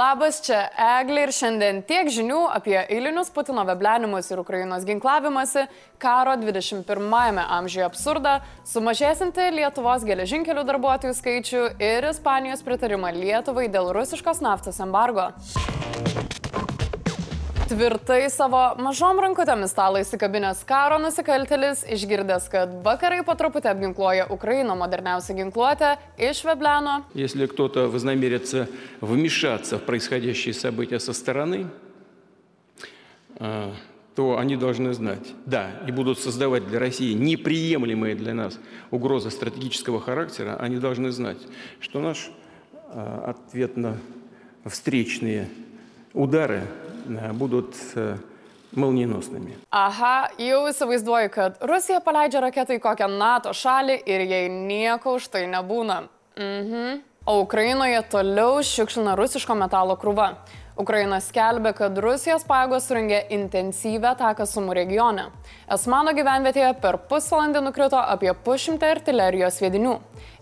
Labas, čia Eglė ir šiandien tiek žinių apie eilinius Putino veblenimus ir Ukrainos ginklavimąsi, karo 21-ame amžiuje absurdą, sumažėsinti Lietuvos geležinkelių darbuotojų skaičių ir Ispanijos pritarimą Lietuvai dėl rusiškos naftos embargo. Tvirtai savo mažom rankutėmis stalą įsikabinęs karo nusikaltelis, išgirdęs, kad vakarai po truputį apginkluoja Ukrainą moderniausią ginkluotę, išvebleno. Если кто-то вознамерится вмешаться в происходящие события со стороны, а, то они должны знать, да, и будут создавать для России неприемлемые для нас угрозы стратегического характера, они должны знать, что наш а, ответно-встречные удары а, будут а, молниеносными. Aha, jau įsivaizduoju, kad Rusija paleidžia raketą į kokią NATO šalį ir jai nieko už tai nebūna. Mhm. O Ukrainoje toliau šiukšlina rusiško metalo krūva. Ukraina skelbia, kad Rusijos pajėgos surengė intensyvę ataką Sumų regione. Esmano gyvenvietėje per pusvalandį nukrito apie pusšimtą artilerijos sviedinių.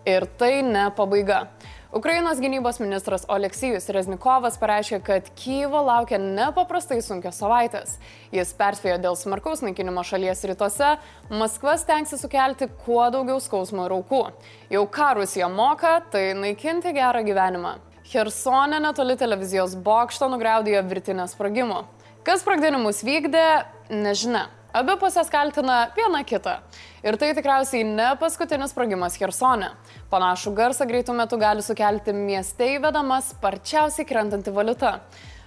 Ir tai ne pabaiga. Ukrainos gynybos ministras Oleksijus Reznikovas pareiškė, kad Kyvo laukia nepaprastai sunkios savaitės. Jis perspėjo dėl smarkaus naikinimo šalies rytuose, Maskva stengsi sukelti kuo daugiau skausmo ir aukų. Jau ką Rusija moka, tai naikinti gerą gyvenimą. Hersonė netoli televizijos bokšto nugriaudėjo virtinę sprogimų. Kas sprogdinimus vykdė, nežinia. Abi pusės kaltina viena kitą. Ir tai tikriausiai ne paskutinis sprogimas Hersone. Panašų garsą greitų metų gali sukelti mieste įvedama sparčiausiai krentanti valiuta.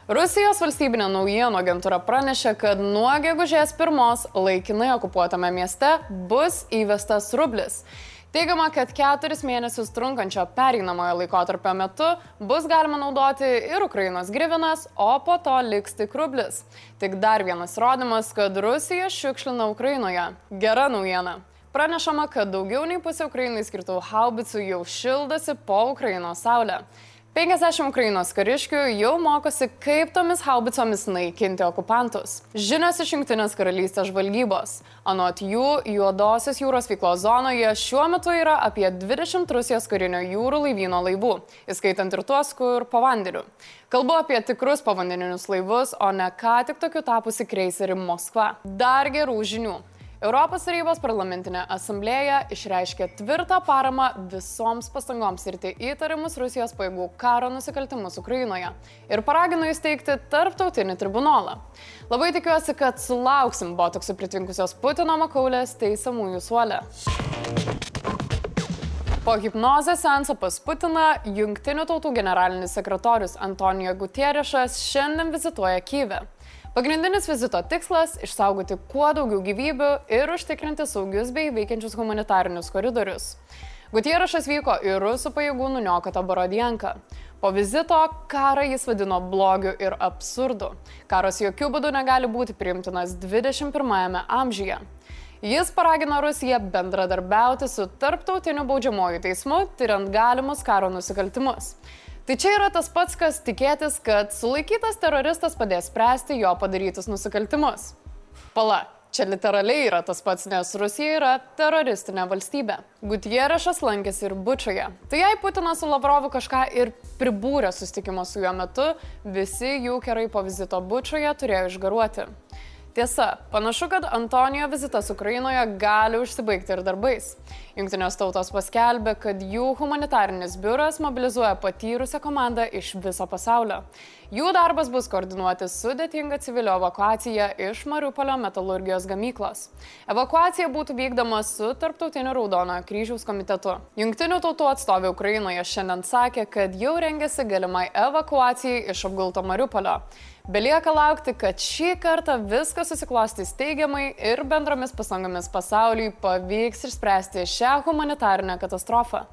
Rusijos valstybinė naujienų agentūra pranešė, kad nuo gegužės pirmos laikinai okupuotame mieste bus įvestas rublis. Teigiama, kad keturis mėnesius trunkančio pereinamojo laikotarpio metu bus galima naudoti ir Ukrainos grivinas, o po to liks tik rublis. Tik dar vienas įrodymas, kad Rusija šiukšlina Ukrainoje. Gera naujiena. Pranešama, kad daugiau nei pusė Ukrainai skirtų haubicų jau šildosi po Ukrainos saulę. 50 Ukrainos kariškių jau mokosi, kaip tomis haubicomis naikinti okupantus. Žinios iš Junktinės karalystės žvalgybos. Anot jų, Juodosios jūros veiklos zonoje šiuo metu yra apie 20 Rusijos karinio jūrų laivyno laivų, įskaitant ir tuos, kur po vandeniu. Kalbu apie tikrus povandeninius laivus, o ne ką tik tokiu tapusi kreiserį Moskva. Dar gerų žinių. Europos tarybos parlamentinė asamblėja išreiškė tvirtą paramą visoms pastangoms irti įtarimus Rusijos pajėgų karo nusikaltimus Ukrainoje ir paragino įsteigti tarptautinį tribunolą. Labai tikiuosi, kad sulauksim botoksų pritvinkusios Putino makaulės teisamųjų suolę. Po hipnozės senso pas Putiną Junktinių tautų generalinis sekretorius Antonijo Gutierrešas šiandien vizituoja Kyvę. Pagrindinis vizito tikslas - išsaugoti kuo daugiau gyvybių ir užtikrinti saugius bei veikiančius humanitarinius koridorius. Gutierašas vyko į rusų pajėgų nuniokotą Borodienką. Po vizito karą jis vadino blogiu ir absurdu. Karas jokių būdų negali būti priimtinas 21-ame amžiuje. Jis paragino Rusiją bendradarbiauti su tarptautiniu baudžiamoju teismu, tyriant galimus karo nusikaltimus. Tai čia yra tas pats, kas tikėtis, kad sulaikytas teroristas padės spręsti jo padarytus nusikaltimus. Pala, čia literaliai yra tas pats, nes Rusija yra teroristinė valstybė. Gutierešas lankėsi ir Bučioje. Tai jei Putinas su Lavrovu kažką ir pribūrė sustikimo su juo metu, visi jų kerai po vizito Bučioje turėjo išgaruoti. Tiesa, panašu, kad Antonijo vizitas Ukrainoje gali užsibaigti ir darbais. Junktinės tautos paskelbė, kad jų humanitarinis biuras mobilizuoja patyrusią komandą iš viso pasaulio. Jų darbas bus koordinuoti sudėtingą civilio evakuaciją iš Mariupolio metalurgijos gamyklos. Evakuacija būtų vykdoma su Tarptautiniu Raudonojo kryžiaus komitetu. Junktinių tautų atstovė Ukrainoje šiandien sakė, kad jau rengiasi galimai evakuacijai iš apgulto Mariupolio. Belieka laukti, kad šį kartą viskas susiklostys teigiamai ir bendromis pasangomis pasauliui pavyks išspręsti šią humanitarinę katastrofą.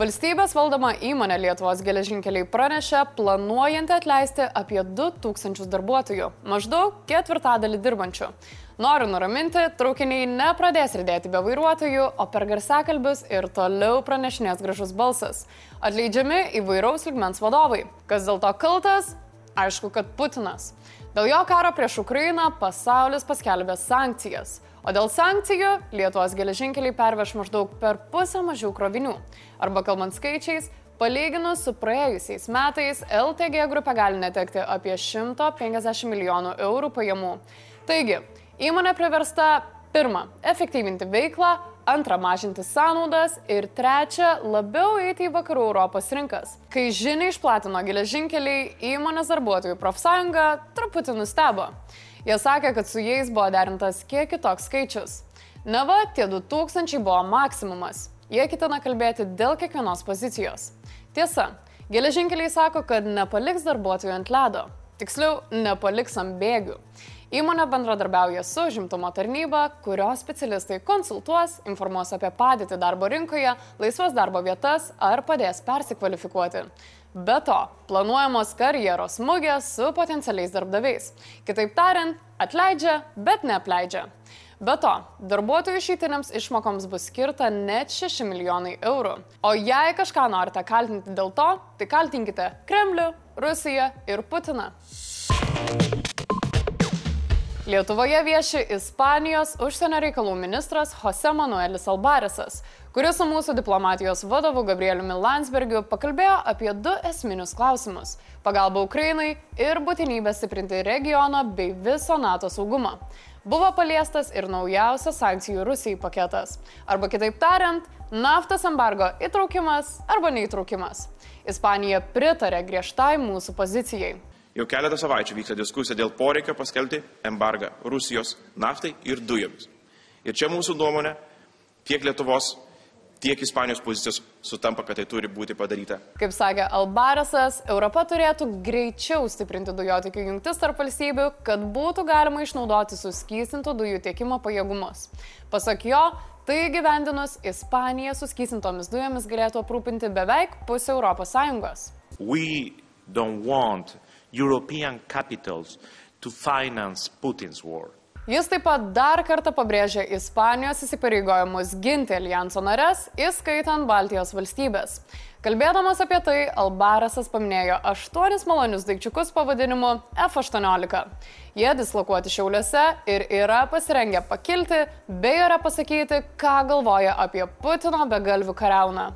Valstybės valdoma įmonė Lietuvos geležinkeliai pranešė, planuojanti atleisti apie 2000 darbuotojų, maždaug ketvirtadalį dirbančių. Noriu nuraminti, traukiniai nepradės ridėti be vairuotojų, o per garsiakalbius ir toliau pranešinės gražus balsas. Atleidžiami įvairaus ligmens vadovai. Kas dėl to kaltas? Aišku, kad Putinas. Dėl jo karo prieš Ukrainą pasaulis paskelbė sankcijas. O dėl sankcijų Lietuvos geležinkeliai perveš maždaug per pusę mažiau krovinių. Arba kalbant skaičiais, Palyginus su praėjusiais metais, LTG grupė gali netekti apie 150 milijonų eurų pajamų. Taigi, įmonė priversta pirmą - efektyvinti veiklą, antrą - mažinti sąnaudas ir trečia - labiau eiti į vakarų Europos rinkas. Kai žinia išplatino geležinkeliai, įmonės darbuotojų profsąjunga truputį nustebo. Jie sakė, kad su jais buvo derintas kiek kitoks skaičius. Neva tie 2000 buvo maksimumas. Jie ketina kalbėti dėl kiekvienos pozicijos. Tiesa, geležinkeliai sako, kad nepaliks darbuotojų ant ledo. Tiksliau, nepaliks ant bėgių. Įmonė bendradarbiauja su žimtumo tarnyba, kurios specialistai konsultuos, informuos apie padėtį darbo rinkoje, laisvas darbo vietas ar padės persikvalifikuoti. Be to, planuojamos karjeros smūgės su potencialiais darbdaviais. Kitaip tariant, atleidžia, bet neapleidžia. Be to, darbuotojų išeitinėms išmokoms bus skirta net 6 milijonai eurų. O jei kažką norite kaltinti dėl to, tai kaltinkite Kremlių, Rusiją ir Putiną. Lietuvoje vieši Ispanijos užsienio reikalų ministras Jose Manuelis Albaresas, kuris su mūsų diplomatijos vadovu Gabrieliumi Landsbergiu pakalbėjo apie du esminius klausimus - pagalbą Ukrainai ir būtinybę stiprinti regiono bei viso NATO saugumą buvo paliestas ir naujausias sankcijų Rusijai paketas. Arba kitaip tariant, naftos embargo įtraukimas arba neįtraukimas. Ispanija pritarė griežtai mūsų pozicijai. Jau keletą savaičių vyksta diskusija dėl poreikio paskelbti embargą Rusijos naftai ir dujomis. Ir čia mūsų nuomonė tiek Lietuvos, tiek Ispanijos pozicijos sutampa, kad tai turi būti padaryta. Kaip sakė Albaresas, Europa turėtų greičiau stiprinti dujotikių jungtis tarp valstybių, kad būtų galima išnaudoti suskystintų dujų tiekimo pajėgumus. Pasak jo, tai gyvendinus Ispanija suskystintomis dujomis galėtų aprūpinti beveik pusę Europos European capitals to finance Putin's war. Jis taip pat dar kartą pabrėžė Ispanijos įsipareigojimus ginti alijanso nares, įskaitant Baltijos valstybės. Kalbėdamas apie tai, Albarasas paminėjo aštuonis malonius daikčiukus pavadinimu F-18. Jie dislokuoti šiauliuose ir yra pasirengę pakilti, bei yra pasakyti, ką galvoja apie Putino begalvių kariauną.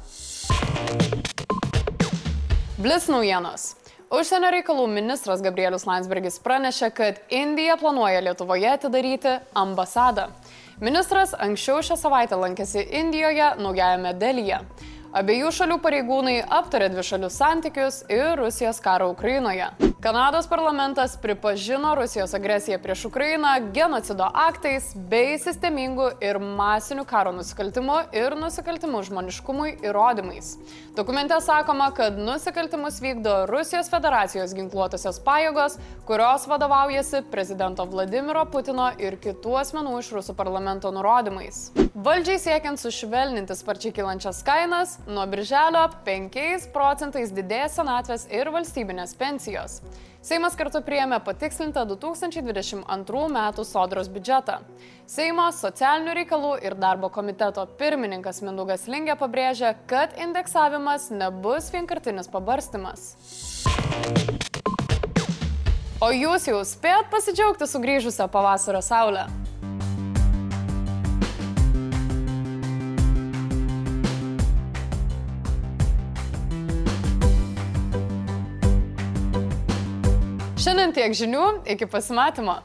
Blitz naujienos. Užsienio reikalų ministras Gabrielius Landsbergis pranešė, kad Indija planuoja Lietuvoje atidaryti ambasadą. Ministras anksčiau šią savaitę lankėsi Indijoje, naujajame Delyje. Abiejų šalių pareigūnai aptarė dvišalius santykius ir Rusijos karą Ukrainoje. Kanados parlamentas pripažino Rusijos agresiją prieš Ukrainą genocido aktais bei sistemingų ir masinių karo nusikaltimų ir nusikaltimų žmoniškumui įrodymais. Dokumente sakoma, kad nusikaltimus vykdo Rusijos federacijos ginkluotosios pajėgos, kurios vadovaujasi prezidento Vladimiro Putino ir kitų asmenų iš Rusų parlamento nurodymais. Valdžiai siekiant sušvelninti sparčiai kylančias kainas, nuo birželio 5 procentais didės senatvės ir valstybinės pensijos. Seimas kartu priėmė patikslintą 2022 m. sodros biudžetą. Seimo socialinių reikalų ir darbo komiteto pirmininkas Mindugas Lingė pabrėžė, kad indeksavimas nebus vienkartinis pabarstimas. O jūs jau spėjot pasidžiaugti sugrįžusią pavasario saulę? Šiandien tiek žinių, iki pasimatymo.